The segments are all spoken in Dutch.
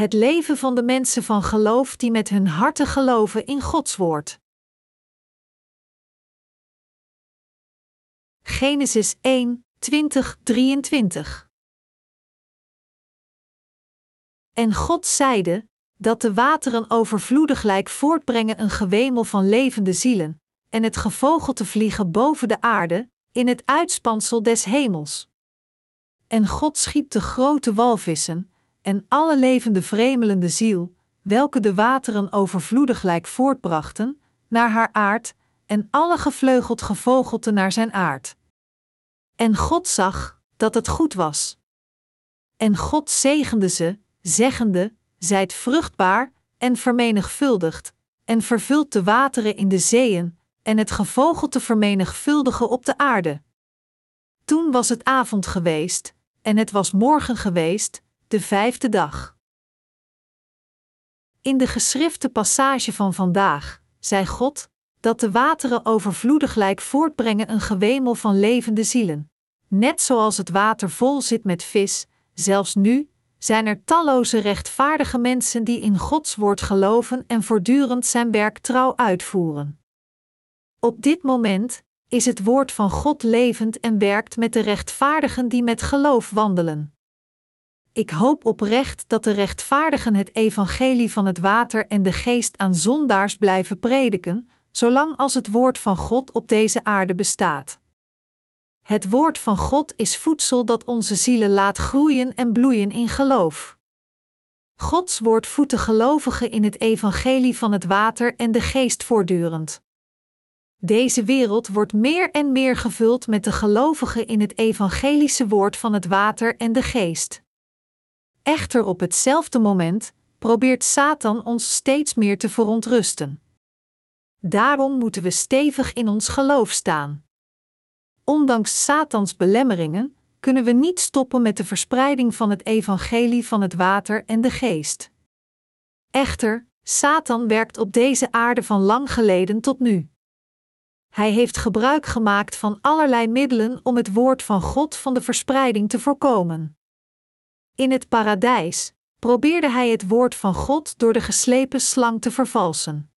Het leven van de mensen van geloof die met hun harten geloven in Gods woord. Genesis 1, 20, 23. En God zeide: dat de wateren overvloediglijk voortbrengen een gewemel van levende zielen, en het gevogelte vliegen boven de aarde, in het uitspansel des hemels. En God schiep de grote walvissen, en alle levende vremelende ziel, welke de wateren overvloediglijk voortbrachten, naar haar aard, en alle gevleugeld gevogelte naar zijn aard. En God zag dat het goed was. En God zegende ze, zeggende: Zijt vruchtbaar en vermenigvuldigd, en vervult de wateren in de zeeën, en het gevogelte vermenigvuldigen op de aarde. Toen was het avond geweest, en het was morgen geweest, de vijfde dag. In de geschrifte passage van vandaag zei God dat de wateren overvloediglijk voortbrengen een gewemel van levende zielen. Net zoals het water vol zit met vis, zelfs nu zijn er talloze rechtvaardige mensen die in Gods woord geloven en voortdurend zijn werk trouw uitvoeren. Op dit moment is het woord van God levend en werkt met de rechtvaardigen die met geloof wandelen. Ik hoop oprecht dat de rechtvaardigen het evangelie van het water en de geest aan zondaars blijven prediken, zolang als het woord van God op deze aarde bestaat. Het woord van God is voedsel dat onze zielen laat groeien en bloeien in geloof. Gods woord voedt de gelovigen in het evangelie van het water en de geest voortdurend. Deze wereld wordt meer en meer gevuld met de gelovigen in het evangelische woord van het water en de geest. Echter op hetzelfde moment probeert Satan ons steeds meer te verontrusten. Daarom moeten we stevig in ons geloof staan. Ondanks Satans belemmeringen kunnen we niet stoppen met de verspreiding van het evangelie van het water en de geest. Echter, Satan werkt op deze aarde van lang geleden tot nu. Hij heeft gebruik gemaakt van allerlei middelen om het woord van God van de verspreiding te voorkomen. In het paradijs probeerde hij het woord van God door de geslepen slang te vervalsen.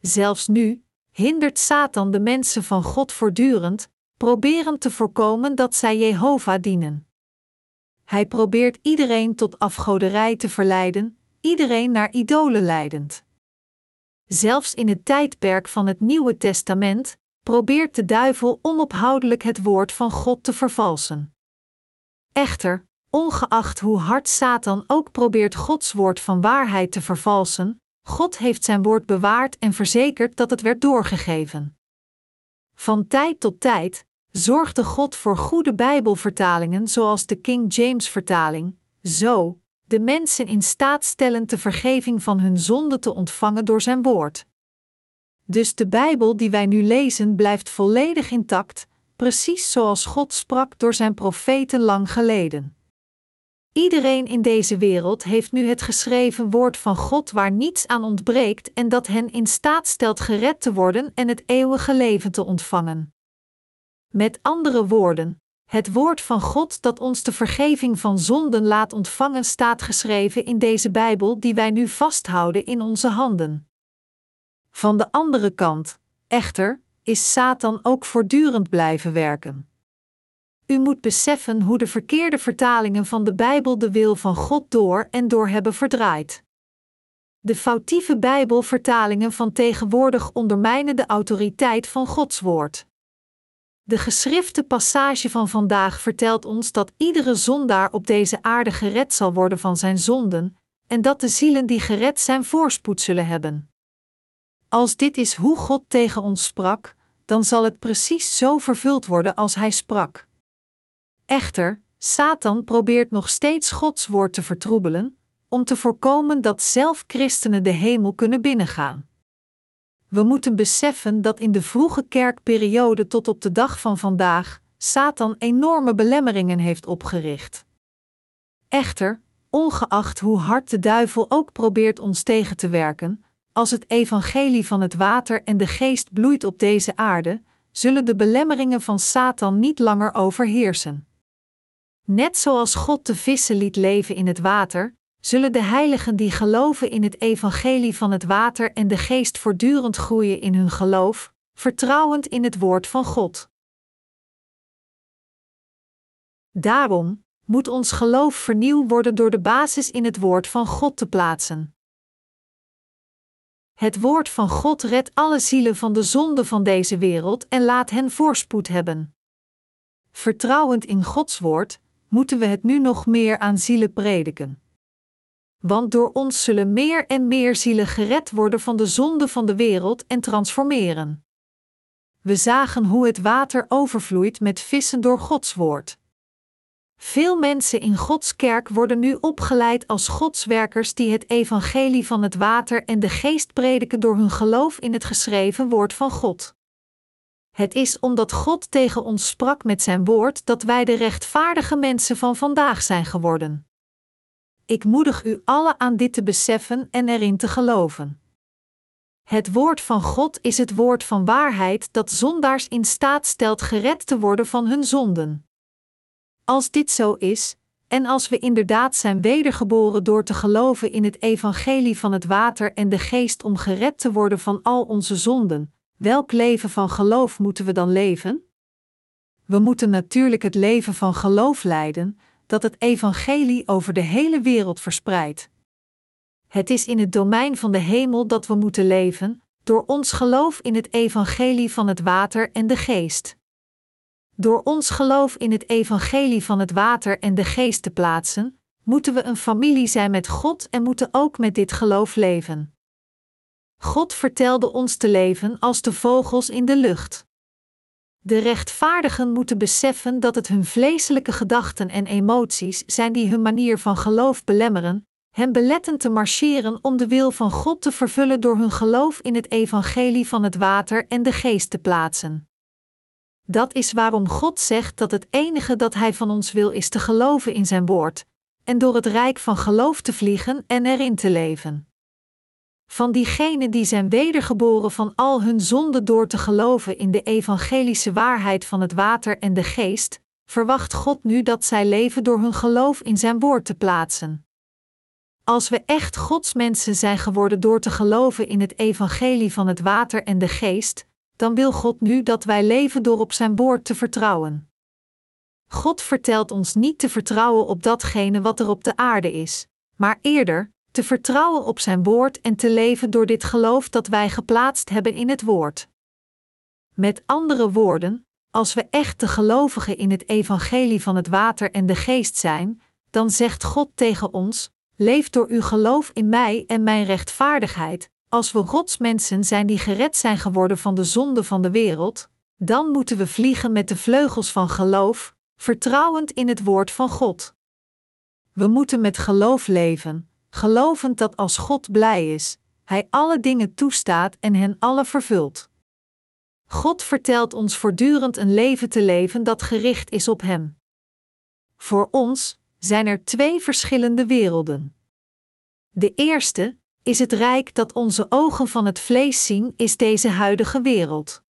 Zelfs nu hindert Satan de mensen van God voortdurend, proberend te voorkomen dat zij Jehovah dienen. Hij probeert iedereen tot afgoderij te verleiden, iedereen naar idolen leidend. Zelfs in het tijdperk van het Nieuwe Testament probeert de duivel onophoudelijk het woord van God te vervalsen. Echter, ongeacht hoe hard Satan ook probeert Gods woord van waarheid te vervalsen, God heeft zijn woord bewaard en verzekerd dat het werd doorgegeven. Van tijd tot tijd zorgde God voor goede Bijbelvertalingen zoals de King James vertaling, zo de mensen in staat stellen de vergeving van hun zonde te ontvangen door zijn woord. Dus de Bijbel die wij nu lezen blijft volledig intact, precies zoals God sprak door zijn profeten lang geleden. Iedereen in deze wereld heeft nu het geschreven woord van God waar niets aan ontbreekt en dat hen in staat stelt gered te worden en het eeuwige leven te ontvangen. Met andere woorden, het woord van God dat ons de vergeving van zonden laat ontvangen staat geschreven in deze Bijbel die wij nu vasthouden in onze handen. Van de andere kant, echter, is Satan ook voortdurend blijven werken. U moet beseffen hoe de verkeerde vertalingen van de Bijbel de wil van God door en door hebben verdraaid. De foutieve Bijbelvertalingen van tegenwoordig ondermijnen de autoriteit van Gods woord. De geschrifte passage van vandaag vertelt ons dat iedere zondaar op deze aarde gered zal worden van zijn zonden, en dat de zielen die gered zijn voorspoed zullen hebben. Als dit is hoe God tegen ons sprak, dan zal het precies zo vervuld worden als hij sprak. Echter, Satan probeert nog steeds Gods woord te vertroebelen, om te voorkomen dat zelf christenen de hemel kunnen binnengaan. We moeten beseffen dat in de vroege kerkperiode tot op de dag van vandaag Satan enorme belemmeringen heeft opgericht. Echter, ongeacht hoe hard de duivel ook probeert ons tegen te werken, als het evangelie van het water en de geest bloeit op deze aarde, zullen de belemmeringen van Satan niet langer overheersen. Net zoals God de vissen liet leven in het water, zullen de heiligen die geloven in het evangelie van het water en de geest voortdurend groeien in hun geloof, vertrouwend in het woord van God. Daarom moet ons geloof vernieuwd worden door de basis in het woord van God te plaatsen. Het woord van God redt alle zielen van de zonde van deze wereld en laat hen voorspoed hebben. Vertrouwend in Gods woord, moeten we het nu nog meer aan zielen prediken. Want door ons zullen meer en meer zielen gered worden van de zonde van de wereld en transformeren. We zagen hoe het water overvloeit met vissen door Gods woord. Veel mensen in Gods kerk worden nu opgeleid als Godswerkers die het evangelie van het water en de geest prediken door hun geloof in het geschreven woord van God. Het is omdat God tegen ons sprak met zijn woord dat wij de rechtvaardige mensen van vandaag zijn geworden. Ik moedig u alle aan dit te beseffen en erin te geloven. Het woord van God is het woord van waarheid dat zondaars in staat stelt gered te worden van hun zonden. Als dit zo is, en als we inderdaad zijn wedergeboren door te geloven in het evangelie van het water en de geest om gered te worden van al onze zonden, welk leven van geloof moeten we dan leven? We moeten natuurlijk het leven van geloof leiden, dat het evangelie over de hele wereld verspreidt. Het is in het domein van de hemel dat we moeten leven, door ons geloof in het evangelie van het water en de geest. Door ons geloof in het evangelie van het water en de geest te plaatsen, moeten we een familie zijn met God en moeten ook met dit geloof leven. God vertelde ons te leven als de vogels in de lucht. De rechtvaardigen moeten beseffen dat het hun vleeselijke gedachten en emoties zijn die hun manier van geloof belemmeren, hen beletten te marcheren om de wil van God te vervullen door hun geloof in het evangelie van het water en de geest te plaatsen. Dat is waarom God zegt dat het enige dat Hij van ons wil is te geloven in Zijn woord, en door het rijk van geloof te vliegen en erin te leven. Van diegenen die zijn wedergeboren van al hun zonden door te geloven in de evangelische waarheid van het water en de geest, verwacht God nu dat zij leven door hun geloof in Zijn woord te plaatsen. Als we echt Gods mensen zijn geworden door te geloven in het evangelie van het water en de geest, dan wil God nu dat wij leven door op Zijn woord te vertrouwen. God vertelt ons niet te vertrouwen op datgene wat er op de aarde is, maar eerder te vertrouwen op Zijn woord en te leven door dit geloof dat wij geplaatst hebben in het woord. Met andere woorden, als we echt de gelovigen in het evangelie van het water en de geest zijn, dan zegt God tegen ons: Leef door uw geloof in mij en mijn rechtvaardigheid, als we godsmensen zijn die gered zijn geworden van de zonde van de wereld, dan moeten we vliegen met de vleugels van geloof, vertrouwend in het woord van God. We moeten met geloof leven, gelovend dat als God blij is, Hij alle dingen toestaat en hen alle vervult. God vertelt ons voortdurend een leven te leven dat gericht is op Hem. Voor ons zijn er twee verschillende werelden. De eerste, is het rijk dat onze ogen van het vlees zien, is deze huidige wereld.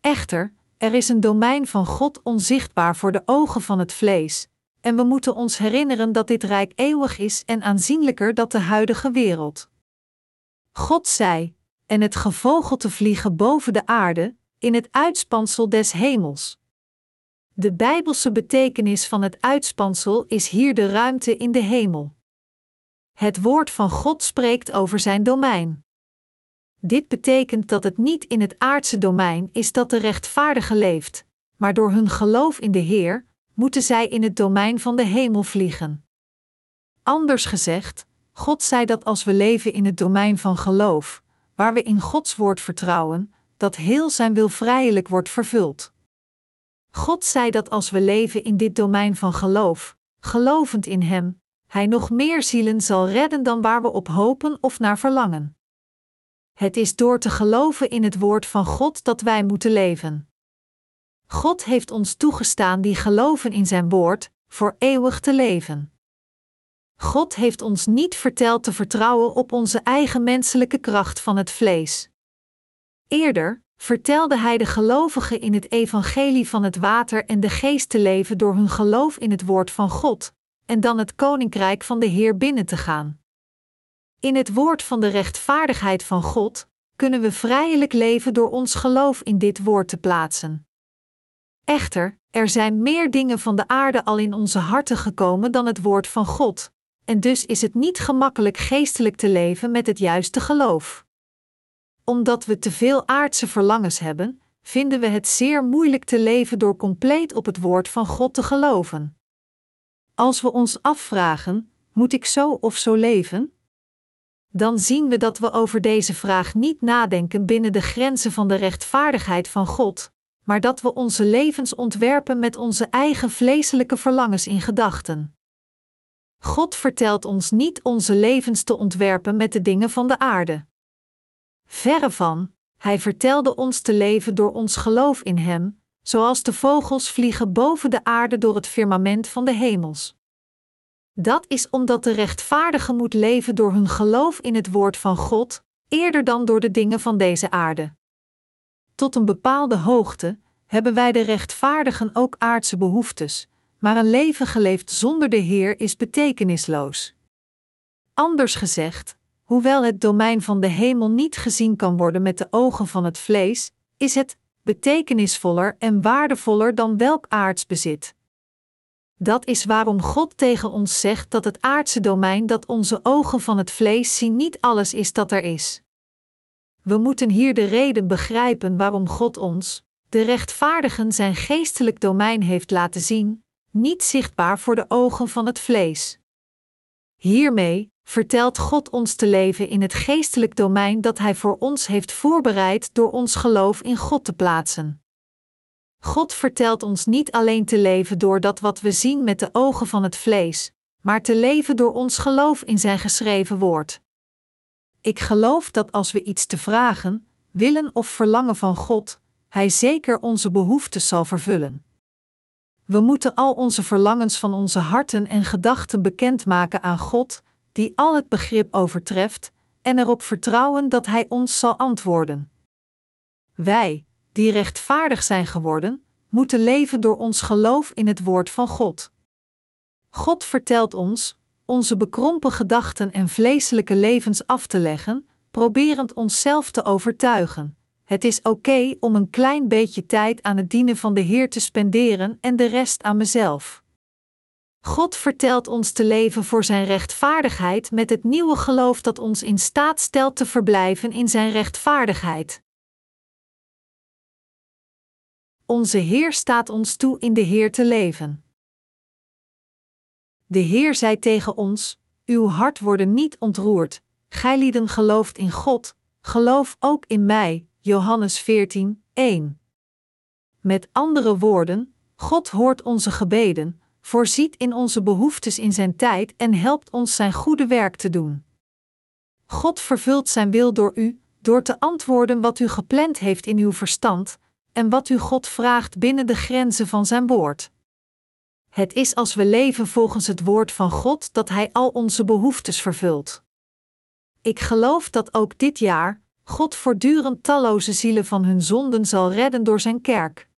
Echter, er is een domein van God onzichtbaar voor de ogen van het vlees, en we moeten ons herinneren dat dit rijk eeuwig is en aanzienlijker dan de huidige wereld. God zei: En het gevogelte vliegen boven de aarde, in het uitspansel des hemels. De bijbelse betekenis van het uitspansel is hier de ruimte in de hemel. Het woord van God spreekt over zijn domein. Dit betekent dat het niet in het aardse domein is dat de rechtvaardige leeft, maar door hun geloof in de Heer moeten zij in het domein van de hemel vliegen. Anders gezegd, God zei dat als we leven in het domein van geloof, waar we in Gods woord vertrouwen, dat heel zijn wil vrijelijk wordt vervuld. God zei dat als we leven in dit domein van geloof, gelovend in Hem, hij nog meer zielen zal redden dan waar we op hopen of naar verlangen. Het is door te geloven in het woord van God dat wij moeten leven. God heeft ons toegestaan die geloven in zijn woord, voor eeuwig te leven. God heeft ons niet verteld te vertrouwen op onze eigen menselijke kracht van het vlees. Eerder vertelde hij de gelovigen in het evangelie van het water en de geest te leven door hun geloof in het woord van God, en dan het koninkrijk van de Heer binnen te gaan. In het woord van de rechtvaardigheid van God kunnen we vrijelijk leven door ons geloof in dit woord te plaatsen. Echter, er zijn meer dingen van de aarde al in onze harten gekomen dan het woord van God, en dus is het niet gemakkelijk geestelijk te leven met het juiste geloof. Omdat we te veel aardse verlangens hebben, vinden we het zeer moeilijk te leven door compleet op het woord van God te geloven. Als we ons afvragen: moet ik zo of zo leven? Dan zien we dat we over deze vraag niet nadenken binnen de grenzen van de rechtvaardigheid van God, maar dat we onze levens ontwerpen met onze eigen vleeselijke verlangens in gedachten. God vertelt ons niet onze levens te ontwerpen met de dingen van de aarde. Verre van, Hij vertelde ons te leven door ons geloof in Hem, zoals de vogels vliegen boven de aarde door het firmament van de hemels. Dat is omdat de rechtvaardige moet leven door hun geloof in het woord van God, eerder dan door de dingen van deze aarde. Tot een bepaalde hoogte hebben wij de rechtvaardigen ook aardse behoeftes, maar een leven geleefd zonder de Heer is betekenisloos. Anders gezegd, hoewel het domein van de hemel niet gezien kan worden met de ogen van het vlees, is het betekenisvoller en waardevoller dan welk aards bezit. Dat is waarom God tegen ons zegt dat het aardse domein dat onze ogen van het vlees zien niet alles is dat er is. We moeten hier de reden begrijpen waarom God ons, de rechtvaardigen, zijn geestelijk domein heeft laten zien, niet zichtbaar voor de ogen van het vlees. Hiermee vertelt God ons te leven in het geestelijk domein dat Hij voor ons heeft voorbereid door ons geloof in God te plaatsen. God vertelt ons niet alleen te leven door dat wat we zien met de ogen van het vlees, maar te leven door ons geloof in Zijn geschreven woord. Ik geloof dat als we iets te vragen, willen of verlangen van God, Hij zeker onze behoeftes zal vervullen. We moeten al onze verlangens van onze harten en gedachten bekendmaken aan God, die al het begrip overtreft, en erop vertrouwen dat Hij ons zal antwoorden. Wij, die rechtvaardig zijn geworden, moeten leven door ons geloof in het woord van God. God vertelt ons onze bekrompen gedachten en vleeselijke levens af te leggen, proberend onszelf te overtuigen. Het is oké om een klein beetje tijd aan het dienen van de Heer te spenderen en de rest aan mezelf. God vertelt ons te leven voor Zijn rechtvaardigheid met het nieuwe geloof dat ons in staat stelt te verblijven in Zijn rechtvaardigheid. Onze Heer staat ons toe in de Heer te leven. De Heer zei tegen ons: Uw hart worden niet ontroerd. Gijlieden gelooft in God, geloof ook in mij. Johannes 14, 1. Met andere woorden, God hoort onze gebeden, voorziet in onze behoeftes in zijn tijd en helpt ons zijn goede werk te doen. God vervult zijn wil door u, door te antwoorden wat u gepland heeft in uw verstand, en wat u God vraagt binnen de grenzen van zijn woord. Het is als we leven volgens het woord van God dat Hij al onze behoeftes vervult. Ik geloof dat ook dit jaar God voortdurend talloze zielen van hun zonden zal redden door Zijn kerk.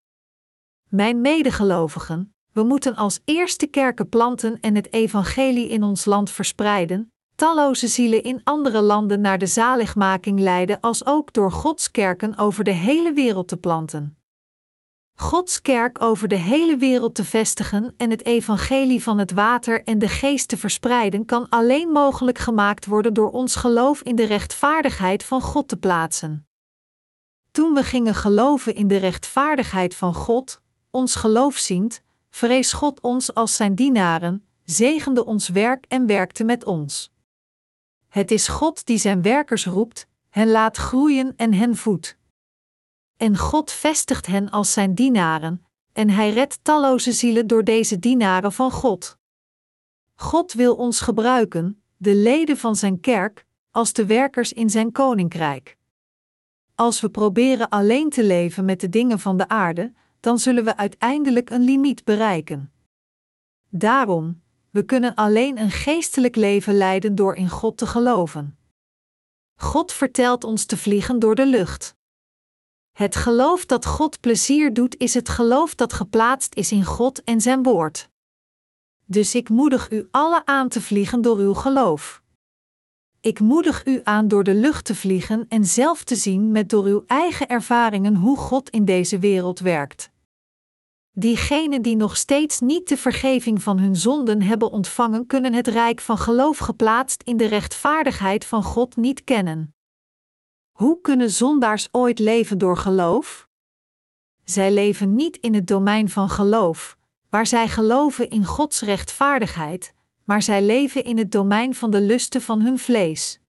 Mijn medegelovigen, we moeten als eerste kerken planten en het evangelie in ons land verspreiden, talloze zielen in andere landen naar de zaligmaking leiden, als ook door Gods kerken over de hele wereld te planten. Gods kerk over de hele wereld te vestigen en het evangelie van het water en de geest te verspreiden, kan alleen mogelijk gemaakt worden door ons geloof in de rechtvaardigheid van God te plaatsen. Toen we gingen geloven in de rechtvaardigheid van God, ons geloof ziend, vrees God ons als zijn dienaren, zegende ons werk en werkte met ons. Het is God die zijn werkers roept, hen laat groeien en hen voedt. En God vestigt hen als zijn dienaren, en hij redt talloze zielen door deze dienaren van God. God wil ons gebruiken, de leden van zijn kerk, als de werkers in zijn koninkrijk. Als we proberen alleen te leven met de dingen van de aarde, dan zullen we uiteindelijk een limiet bereiken. Daarom, we kunnen alleen een geestelijk leven leiden door in God te geloven. God vertelt ons te vliegen door de lucht. Het geloof dat God plezier doet, is het geloof dat geplaatst is in God en Zijn woord. Dus ik moedig u alle aan te vliegen door uw geloof. Ik moedig u aan door de lucht te vliegen en zelf te zien met door uw eigen ervaringen hoe God in deze wereld werkt. Diegenen die nog steeds niet de vergeving van hun zonden hebben ontvangen, kunnen het rijk van geloof geplaatst in de rechtvaardigheid van God niet kennen. Hoe kunnen zondaars ooit leven door geloof? Zij leven niet in het domein van geloof, waar zij geloven in Gods rechtvaardigheid, maar zij leven in het domein van de lusten van hun vlees.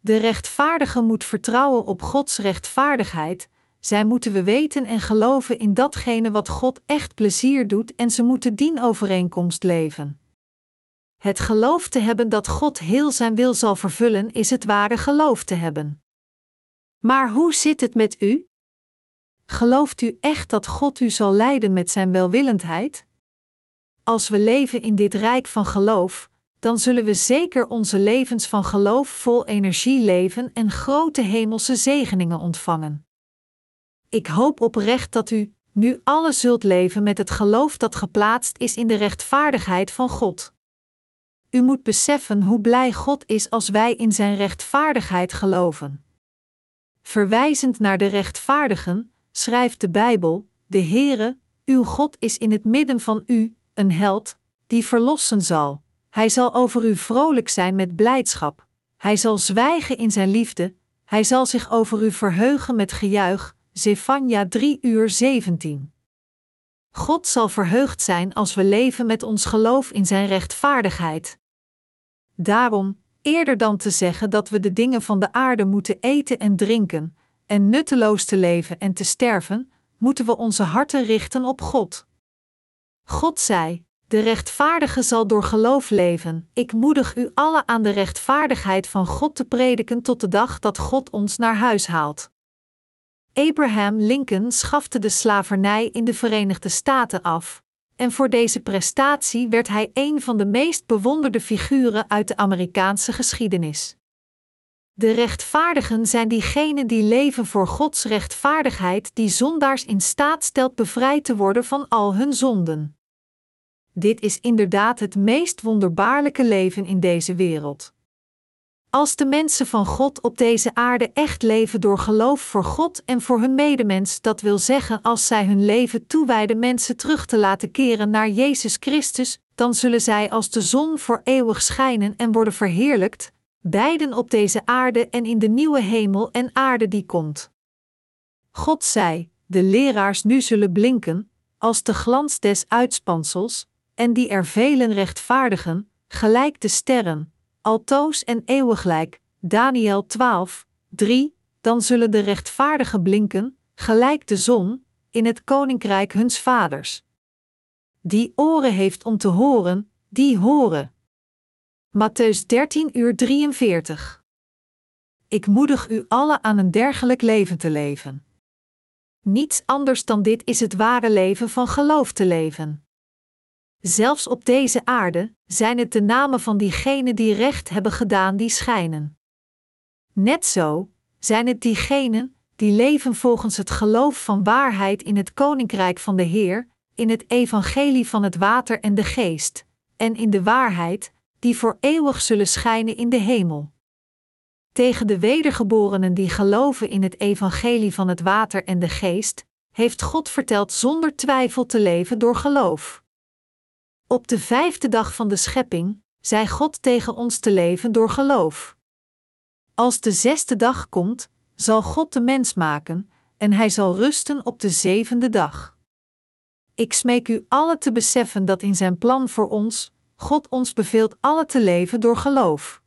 De rechtvaardige moet vertrouwen op Gods rechtvaardigheid, zij moeten we weten en geloven in datgene wat God echt plezier doet en ze moeten dienovereenkomst leven. Het geloof te hebben dat God heel zijn wil zal vervullen is het ware geloof te hebben. Maar hoe zit het met u? Gelooft u echt dat God u zal leiden met zijn welwillendheid? Als we leven in dit rijk van geloof, dan zullen we zeker onze levens van geloof vol energie leven en grote hemelse zegeningen ontvangen. Ik hoop oprecht dat u nu alles zult leven met het geloof dat geplaatst is in de rechtvaardigheid van God. U moet beseffen hoe blij God is als wij in Zijn rechtvaardigheid geloven. Verwijzend naar de rechtvaardigen, schrijft de Bijbel: De Heere, uw God is in het midden van u, een held, die verlossen zal. Hij zal over u vrolijk zijn met blijdschap. Hij zal zwijgen in zijn liefde. Hij zal zich over u verheugen met gejuich. Zefania 3 uur 17. God zal verheugd zijn als we leven met ons geloof in zijn rechtvaardigheid. Daarom, eerder dan te zeggen dat we de dingen van de aarde moeten eten en drinken, en nutteloos te leven en te sterven, moeten we onze harten richten op God. God zei: De rechtvaardige zal door geloof leven. Ik moedig u alle aan de rechtvaardigheid van God te prediken tot de dag dat God ons naar huis haalt. Abraham Lincoln schafte de slavernij in de Verenigde Staten af, en voor deze prestatie werd hij een van de meest bewonderde figuren uit de Amerikaanse geschiedenis. De rechtvaardigen zijn diegenen die leven voor Gods rechtvaardigheid, die zondaars in staat stelt bevrijd te worden van al hun zonden. Dit is inderdaad het meest wonderbaarlijke leven in deze wereld. Als de mensen van God op deze aarde echt leven door geloof voor God en voor hun medemens, dat wil zeggen als zij hun leven toewijden mensen terug te laten keren naar Jezus Christus, dan zullen zij als de zon voor eeuwig schijnen en worden verheerlijkt, beiden op deze aarde en in de nieuwe hemel en aarde die komt. God zei: De leraars nu zullen blinken, als de glans des uitspansels, en die er velen rechtvaardigen, gelijk de sterren, altoos en eeuwiglijk. Daniel 12, 3. Dan zullen de rechtvaardigen blinken, gelijk de zon, in het koninkrijk huns vaders. Die oren heeft om te horen, die horen. Matthäus 13 uur 43. Ik moedig u alle aan een dergelijk leven te leven. Niets anders dan dit is het ware leven van geloof te leven. Zelfs op deze aarde zijn het de namen van diegenen die recht hebben gedaan die schijnen. Net zo zijn het diegenen die leven volgens het geloof van waarheid in het koninkrijk van de Heer, in het evangelie van het water en de geest, en in de waarheid, die voor eeuwig zullen schijnen in de hemel. Tegen de wedergeborenen die geloven in het evangelie van het water en de geest, heeft God verteld zonder twijfel te leven door geloof. Op de vijfde dag van de schepping zei God tegen ons te leven door geloof. Als de zesde dag komt, zal God de mens maken, en hij zal rusten op de zevende dag. Ik smeek u alle te beseffen dat in zijn plan voor ons, God ons beveelt alle te leven door geloof.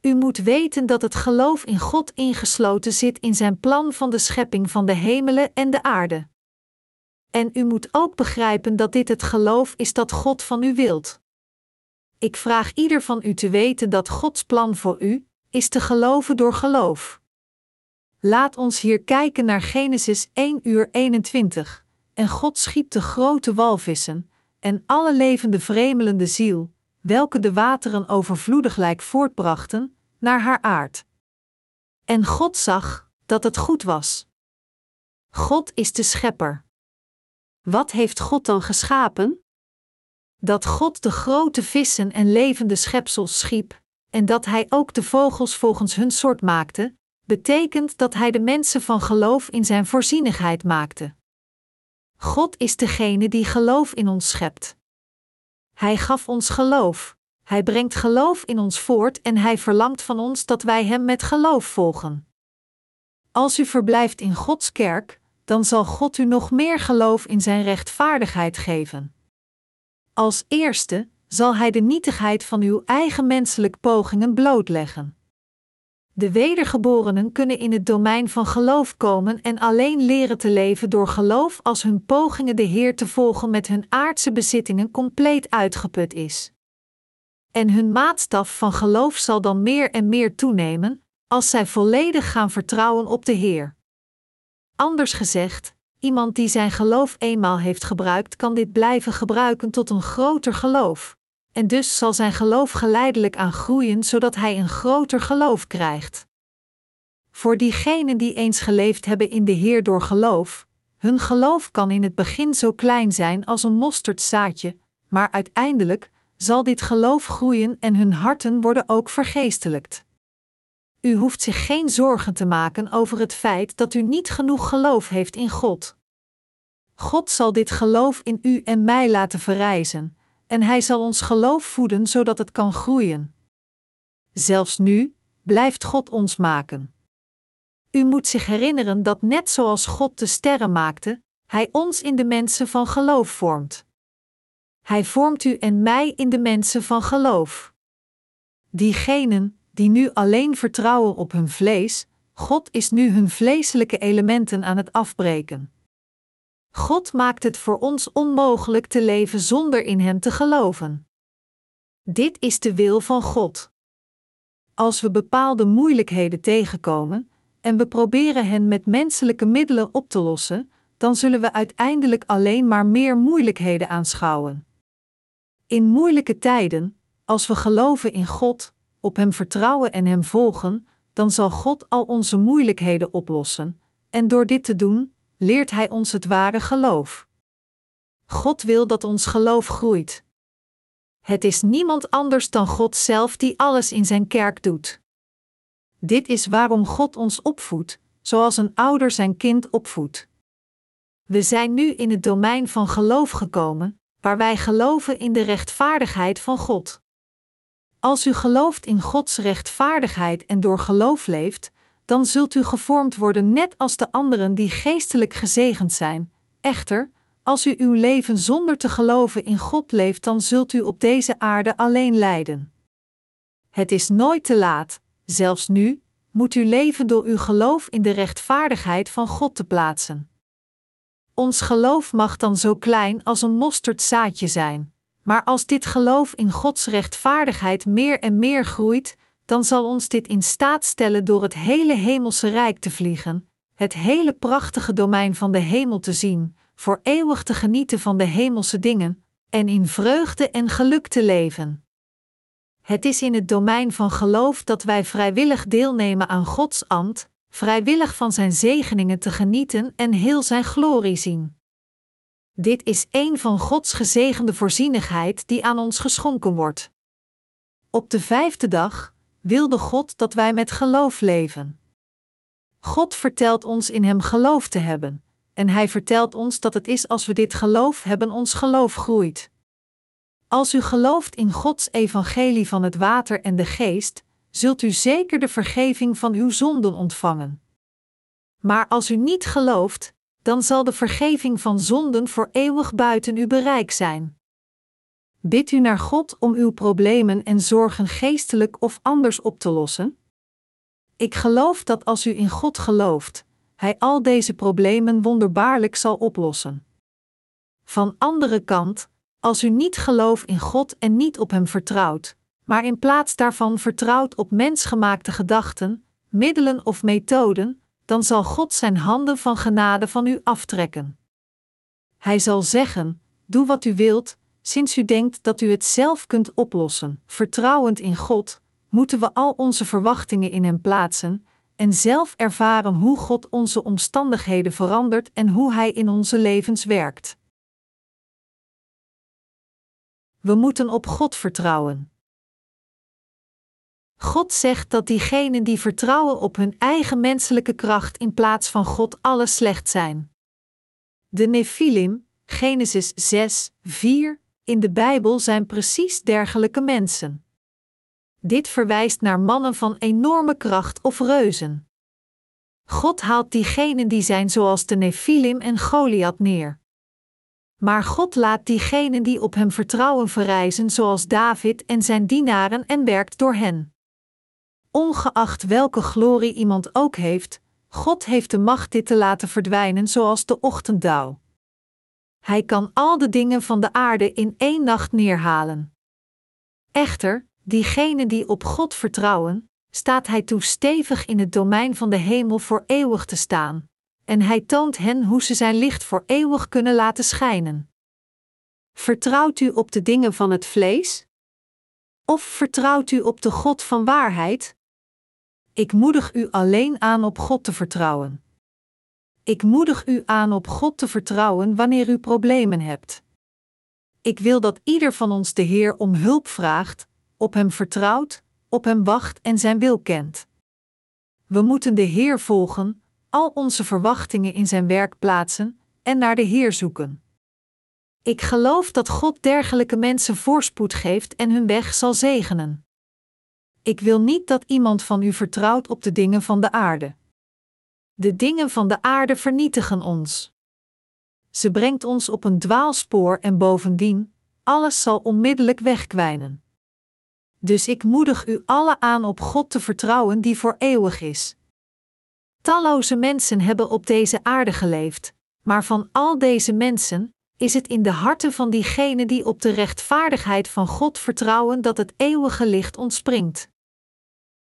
U moet weten dat het geloof in God ingesloten zit in zijn plan van de schepping van de hemelen en de aarde. En u moet ook begrijpen dat dit het geloof is dat God van u wilt. Ik vraag ieder van u te weten dat Gods plan voor u is te geloven door geloof. Laat ons hier kijken naar Genesis 1 uur 21. En God schiep de grote walvissen en alle levende vremelende ziel, welke de wateren overvloediglijk voortbrachten, naar haar aard. En God zag dat het goed was. God is de schepper. Wat heeft God dan geschapen? Dat God de grote vissen en levende schepsels schiep, en dat Hij ook de vogels volgens hun soort maakte, betekent dat Hij de mensen van geloof in Zijn voorzienigheid maakte. God is degene die geloof in ons schept. Hij gaf ons geloof, Hij brengt geloof in ons voort en Hij verlangt van ons dat wij Hem met geloof volgen. Als u verblijft in Gods kerk, dan zal God u nog meer geloof in Zijn rechtvaardigheid geven. Als eerste zal Hij de nietigheid van uw eigen menselijke pogingen blootleggen. De wedergeborenen kunnen in het domein van geloof komen en alleen leren te leven door geloof als hun pogingen de Heer te volgen met hun aardse bezittingen compleet uitgeput is. En hun maatstaf van geloof zal dan meer en meer toenemen, als zij volledig gaan vertrouwen op de Heer. Anders gezegd, iemand die zijn geloof eenmaal heeft gebruikt, kan dit blijven gebruiken tot een groter geloof en dus zal zijn geloof geleidelijk aan groeien, zodat hij een groter geloof krijgt. Voor diegenen die eens geleefd hebben in de Heer door geloof, hun geloof kan in het begin zo klein zijn als een mosterdzaadje, maar uiteindelijk zal dit geloof groeien en hun harten worden ook vergeestelijkt. U hoeft zich geen zorgen te maken over het feit dat u niet genoeg geloof heeft in God. God zal dit geloof in u en mij laten verrijzen, en Hij zal ons geloof voeden zodat het kan groeien. Zelfs nu blijft God ons maken. U moet zich herinneren dat net zoals God de sterren maakte, Hij ons in de mensen van geloof vormt. Hij vormt u en mij in de mensen van geloof. Diegenen die nu alleen vertrouwen op hun vlees, God is nu hun vleeselijke elementen aan het afbreken. God maakt het voor ons onmogelijk te leven zonder in Hem te geloven. Dit is de wil van God. Als we bepaalde moeilijkheden tegenkomen en we proberen hen met menselijke middelen op te lossen, dan zullen we uiteindelijk alleen maar meer moeilijkheden aanschouwen. In moeilijke tijden, als we geloven in God, op Hem vertrouwen en Hem volgen, dan zal God al onze moeilijkheden oplossen, en door dit te doen, leert Hij ons het ware geloof. God wil dat ons geloof groeit. Het is niemand anders dan God zelf die alles in Zijn kerk doet. Dit is waarom God ons opvoedt, zoals een ouder zijn kind opvoedt. We zijn nu in het domein van geloof gekomen, waar wij geloven in de rechtvaardigheid van God. Als u gelooft in Gods rechtvaardigheid en door geloof leeft, dan zult u gevormd worden net als de anderen die geestelijk gezegend zijn. Echter, als u uw leven zonder te geloven in God leeft, dan zult u op deze aarde alleen lijden. Het is nooit te laat, zelfs nu, moet u leven door uw geloof in de rechtvaardigheid van God te plaatsen. Ons geloof mag dan zo klein als een mosterdzaadje zijn, maar als dit geloof in Gods rechtvaardigheid meer en meer groeit, dan zal ons dit in staat stellen door het hele hemelse rijk te vliegen, het hele prachtige domein van de hemel te zien, voor eeuwig te genieten van de hemelse dingen, en in vreugde en geluk te leven. Het is in het domein van geloof dat wij vrijwillig deelnemen aan Gods ambt, vrijwillig van Zijn zegeningen te genieten en heel Zijn glorie zien. Dit is een van Gods gezegende voorzienigheid die aan ons geschonken wordt. Op de vijfde dag, wilde God dat wij met geloof leven. God vertelt ons in Hem geloof te hebben, en Hij vertelt ons dat het is als we dit geloof hebben, ons geloof groeit. Als u gelooft in Gods evangelie van het water en de geest, zult u zeker de vergeving van uw zonden ontvangen. Maar als u niet gelooft, dan zal de vergeving van zonden voor eeuwig buiten uw bereik zijn. Bid u naar God om uw problemen en zorgen geestelijk of anders op te lossen? Ik geloof dat als u in God gelooft, Hij al deze problemen wonderbaarlijk zal oplossen. Van andere kant, als u niet gelooft in God en niet op Hem vertrouwt, maar in plaats daarvan vertrouwt op mensgemaakte gedachten, middelen of methoden, dan zal God Zijn handen van genade van u aftrekken. Hij zal zeggen: Doe wat u wilt, Sinds u denkt dat u het zelf kunt oplossen, vertrouwend in God, moeten we al onze verwachtingen in Hem plaatsen en zelf ervaren hoe God onze omstandigheden verandert, en hoe Hij in onze levens werkt. We moeten op God vertrouwen. God zegt dat diegenen die vertrouwen op hun eigen menselijke kracht in plaats van God alles slecht zijn. De Nephilim, Genesis 6, 4, in de Bijbel zijn precies dergelijke mensen. Dit verwijst naar mannen van enorme kracht of reuzen. God haalt diegenen die zijn zoals de Nephilim en Goliath neer. Maar God laat diegenen die op hem vertrouwen verrijzen zoals David en zijn dienaren en werkt door hen. Ongeacht welke glorie iemand ook heeft, God heeft de macht dit te laten verdwijnen zoals de ochtenddauw. Hij kan al de dingen van de aarde in één nacht neerhalen. Echter, diegenen die op God vertrouwen, staat Hij toe stevig in het domein van de hemel voor eeuwig te staan, en Hij toont hen hoe ze Zijn licht voor eeuwig kunnen laten schijnen. Vertrouwt u op de dingen van het vlees? Of vertrouwt u op de God van waarheid? Ik moedig u alleen aan op God te vertrouwen. Ik moedig u aan op God te vertrouwen wanneer u problemen hebt. Ik wil dat ieder van ons de Heer om hulp vraagt, op Hem vertrouwt, op Hem wacht en Zijn wil kent. We moeten de Heer volgen, al onze verwachtingen in Zijn werk plaatsen en naar de Heer zoeken. Ik geloof dat God dergelijke mensen voorspoed geeft en hun weg zal zegenen. Ik wil niet dat iemand van u vertrouwt op de dingen van de aarde. De dingen van de aarde vernietigen ons. Ze brengt ons op een dwaalspoor en bovendien, alles zal onmiddellijk wegkwijnen. Dus ik moedig u alle aan op God te vertrouwen die voor eeuwig is. Talloze mensen hebben op deze aarde geleefd, maar van al deze mensen is het in de harten van diegenen die op de rechtvaardigheid van God vertrouwen dat het eeuwige licht ontspringt.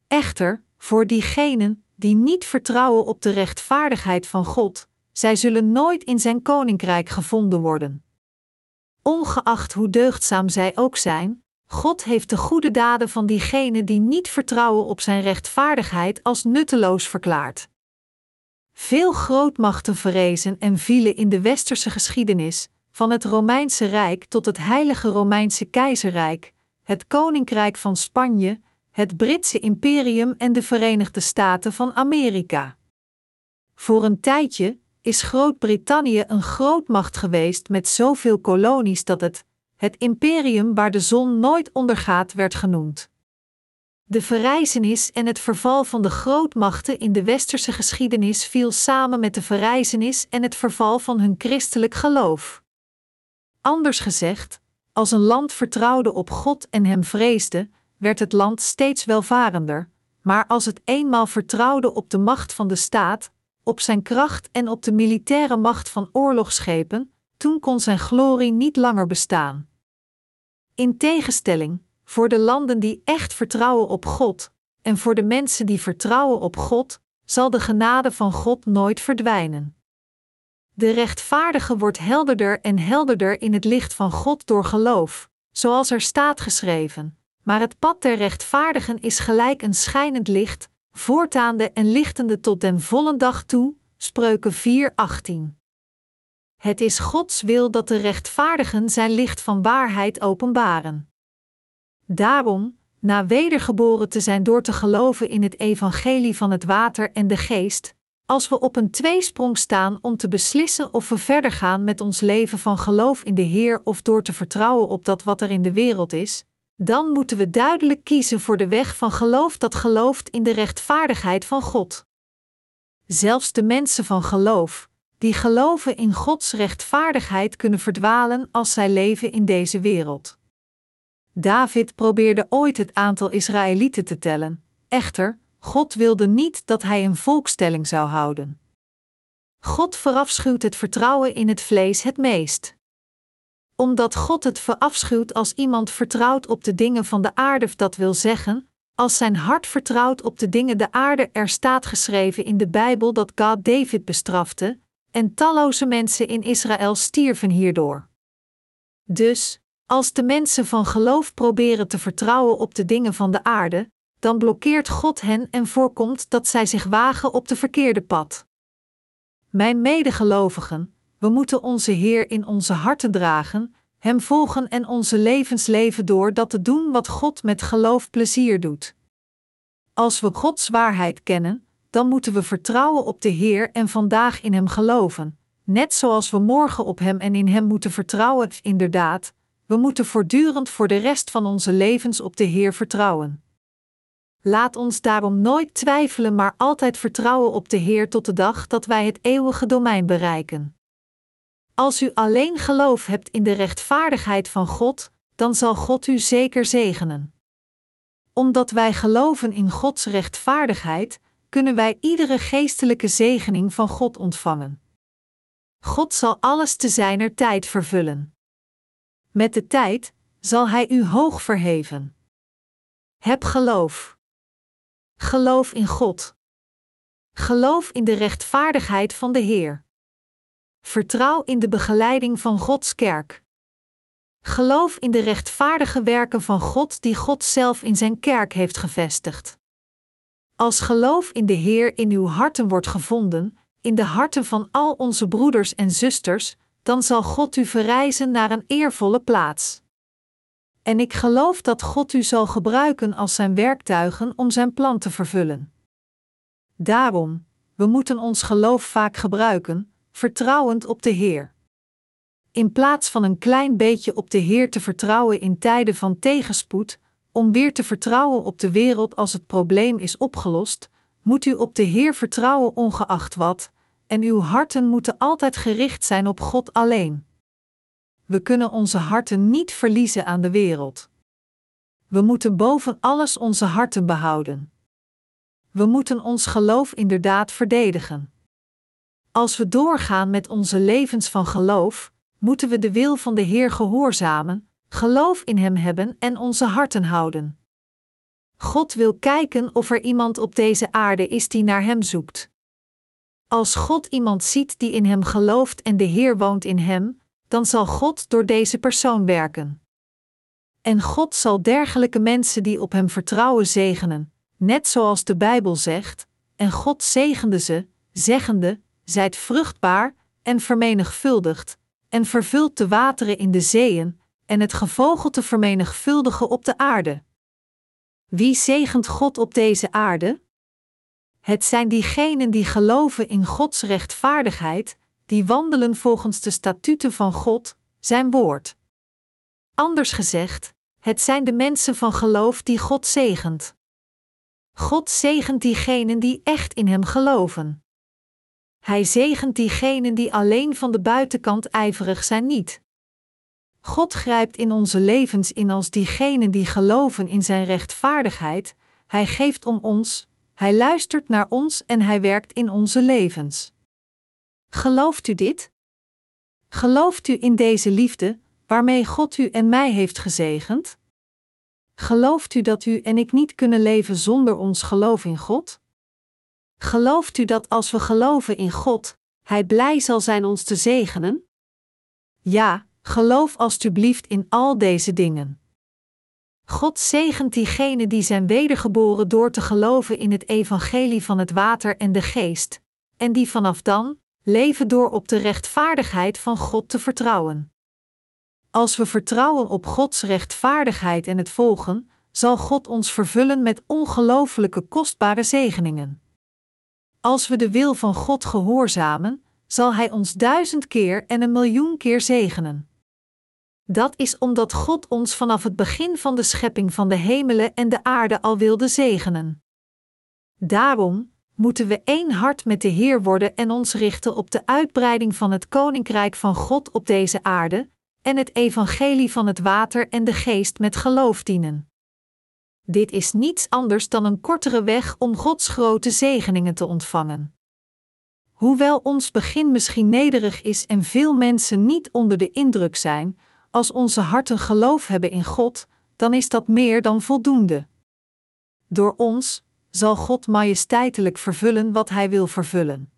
Echter, voor diegenen die niet vertrouwen op de rechtvaardigheid van God, zij zullen nooit in zijn koninkrijk gevonden worden. Ongeacht hoe deugdzaam zij ook zijn, God heeft de goede daden van diegenen die niet vertrouwen op zijn rechtvaardigheid als nutteloos verklaard. Veel grootmachten verrezen en vielen in de westerse geschiedenis, van het Romeinse Rijk tot het Heilige Romeinse Keizerrijk, het Koninkrijk van Spanje, het Britse Imperium en de Verenigde Staten van Amerika. Voor een tijdje is Groot-Brittannië een grootmacht geweest met zoveel kolonies dat het, het imperium waar de zon nooit ondergaat, werd genoemd. De verrijzenis en het verval van de grootmachten in de westerse geschiedenis viel samen met de verrijzenis en het verval van hun christelijk geloof. Anders gezegd, als een land vertrouwde op God en hem vreesde, werd het land steeds welvarender, maar als het eenmaal vertrouwde op de macht van de staat, op zijn kracht en op de militaire macht van oorlogsschepen, toen kon zijn glorie niet langer bestaan. In tegenstelling, voor de landen die echt vertrouwen op God, en voor de mensen die vertrouwen op God, zal de genade van God nooit verdwijnen. De rechtvaardige wordt helderder en helderder in het licht van God door geloof, zoals er staat geschreven. Maar het pad der rechtvaardigen is gelijk een schijnend licht, voortaande en lichtende tot den volle dag toe. Spreuken 4:18. Het is Gods wil dat de rechtvaardigen zijn licht van waarheid openbaren. Daarom, na wedergeboren te zijn door te geloven in het evangelie van het water en de geest, als we op een tweesprong staan om te beslissen of we verder gaan met ons leven van geloof in de Heer of door te vertrouwen op dat wat er in de wereld is, dan moeten we duidelijk kiezen voor de weg van geloof dat gelooft in de rechtvaardigheid van God. Zelfs de mensen van geloof, die geloven in Gods rechtvaardigheid, kunnen verdwalen als zij leven in deze wereld. David probeerde ooit het aantal Israëlieten te tellen, echter, God wilde niet dat hij een volkstelling zou houden. God verafschuwt het vertrouwen in het vlees het meest. Omdat God het verafschuwt als iemand vertrouwt op de dingen van de aarde, dat wil zeggen, als zijn hart vertrouwt op de dingen de aarde, er staat geschreven in de Bijbel dat God David bestrafte, en talloze mensen in Israël stierven hierdoor. Dus, als de mensen van geloof proberen te vertrouwen op de dingen van de aarde, dan blokkeert God hen en voorkomt dat zij zich wagen op de verkeerde pad. Mijn medegelovigen, we moeten onze Heer in onze harten dragen, Hem volgen en onze levens leven door dat te doen wat God met geloof plezier doet. Als we Gods waarheid kennen, dan moeten we vertrouwen op de Heer en vandaag in Hem geloven, net zoals we morgen op Hem en in Hem moeten vertrouwen. Inderdaad, we moeten voortdurend voor de rest van onze levens op de Heer vertrouwen. Laat ons daarom nooit twijfelen, maar altijd vertrouwen op de Heer tot de dag dat wij het eeuwige domein bereiken. Als u alleen geloof hebt in de rechtvaardigheid van God, dan zal God u zeker zegenen. Omdat wij geloven in Gods rechtvaardigheid, kunnen wij iedere geestelijke zegening van God ontvangen. God zal alles te zijner tijd vervullen. Met de tijd zal Hij u hoog verheven. Heb geloof. Geloof in God. Geloof in de rechtvaardigheid van de Heer. Vertrouw in de begeleiding van Gods kerk. Geloof in de rechtvaardige werken van God die God zelf in zijn kerk heeft gevestigd. Als geloof in de Heer in uw harten wordt gevonden, in de harten van al onze broeders en zusters, dan zal God u verrijzen naar een eervolle plaats. En ik geloof dat God u zal gebruiken als zijn werktuigen om zijn plan te vervullen. Daarom, we moeten ons geloof vaak gebruiken, vertrouwend op de Heer. In plaats van een klein beetje op de Heer te vertrouwen in tijden van tegenspoed, om weer te vertrouwen op de wereld als het probleem is opgelost, moet u op de Heer vertrouwen ongeacht wat, en uw harten moeten altijd gericht zijn op God alleen. We kunnen onze harten niet verliezen aan de wereld. We moeten boven alles onze harten behouden. We moeten ons geloof inderdaad verdedigen. Als we doorgaan met onze levens van geloof, moeten we de wil van de Heer gehoorzamen, geloof in Hem hebben en onze harten houden. God wil kijken of er iemand op deze aarde is die naar Hem zoekt. Als God iemand ziet die in Hem gelooft en de Heer woont in Hem, dan zal God door deze persoon werken. En God zal dergelijke mensen die op Hem vertrouwen zegenen, net zoals de Bijbel zegt, en God zegende ze, zeggende: Zijt vruchtbaar en vermenigvuldigd, en vervult de wateren in de zeeën, en het gevogelte vermenigvuldigen op de aarde. Wie zegent God op deze aarde? Het zijn diegenen die geloven in Gods rechtvaardigheid, die wandelen volgens de statuten van God, zijn woord. Anders gezegd, het zijn de mensen van geloof die God zegent. God zegent diegenen die echt in Hem geloven. Hij zegent diegenen die alleen van de buitenkant ijverig zijn niet. God grijpt in onze levens in als diegenen die geloven in Zijn rechtvaardigheid, Hij geeft om ons, Hij luistert naar ons en Hij werkt in onze levens. Gelooft u dit? Gelooft u in deze liefde, waarmee God u en mij heeft gezegend? Gelooft u dat u en ik niet kunnen leven zonder ons geloof in God? Gelooft u dat als we geloven in God, Hij blij zal zijn ons te zegenen? Ja, geloof alstublieft in al deze dingen. God zegent diegenen die zijn wedergeboren door te geloven in het evangelie van het water en de geest, en die vanaf dan leven door op de rechtvaardigheid van God te vertrouwen. Als we vertrouwen op Gods rechtvaardigheid en het volgen, zal God ons vervullen met ongelooflijke kostbare zegeningen. Als we de wil van God gehoorzamen, zal Hij ons duizend keer en een miljoen keer zegenen. Dat is omdat God ons vanaf het begin van de schepping van de hemelen en de aarde al wilde zegenen. Daarom moeten we één hart met de Heer worden en ons richten op de uitbreiding van het koninkrijk van God op deze aarde en het evangelie van het water en de geest met geloof dienen. Dit is niets anders dan een kortere weg om Gods grote zegeningen te ontvangen. Hoewel ons begin misschien nederig is en veel mensen niet onder de indruk zijn, als onze harten geloof hebben in God, dan is dat meer dan voldoende. Door ons zal God majesteitelijk vervullen wat Hij wil vervullen.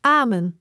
Amen.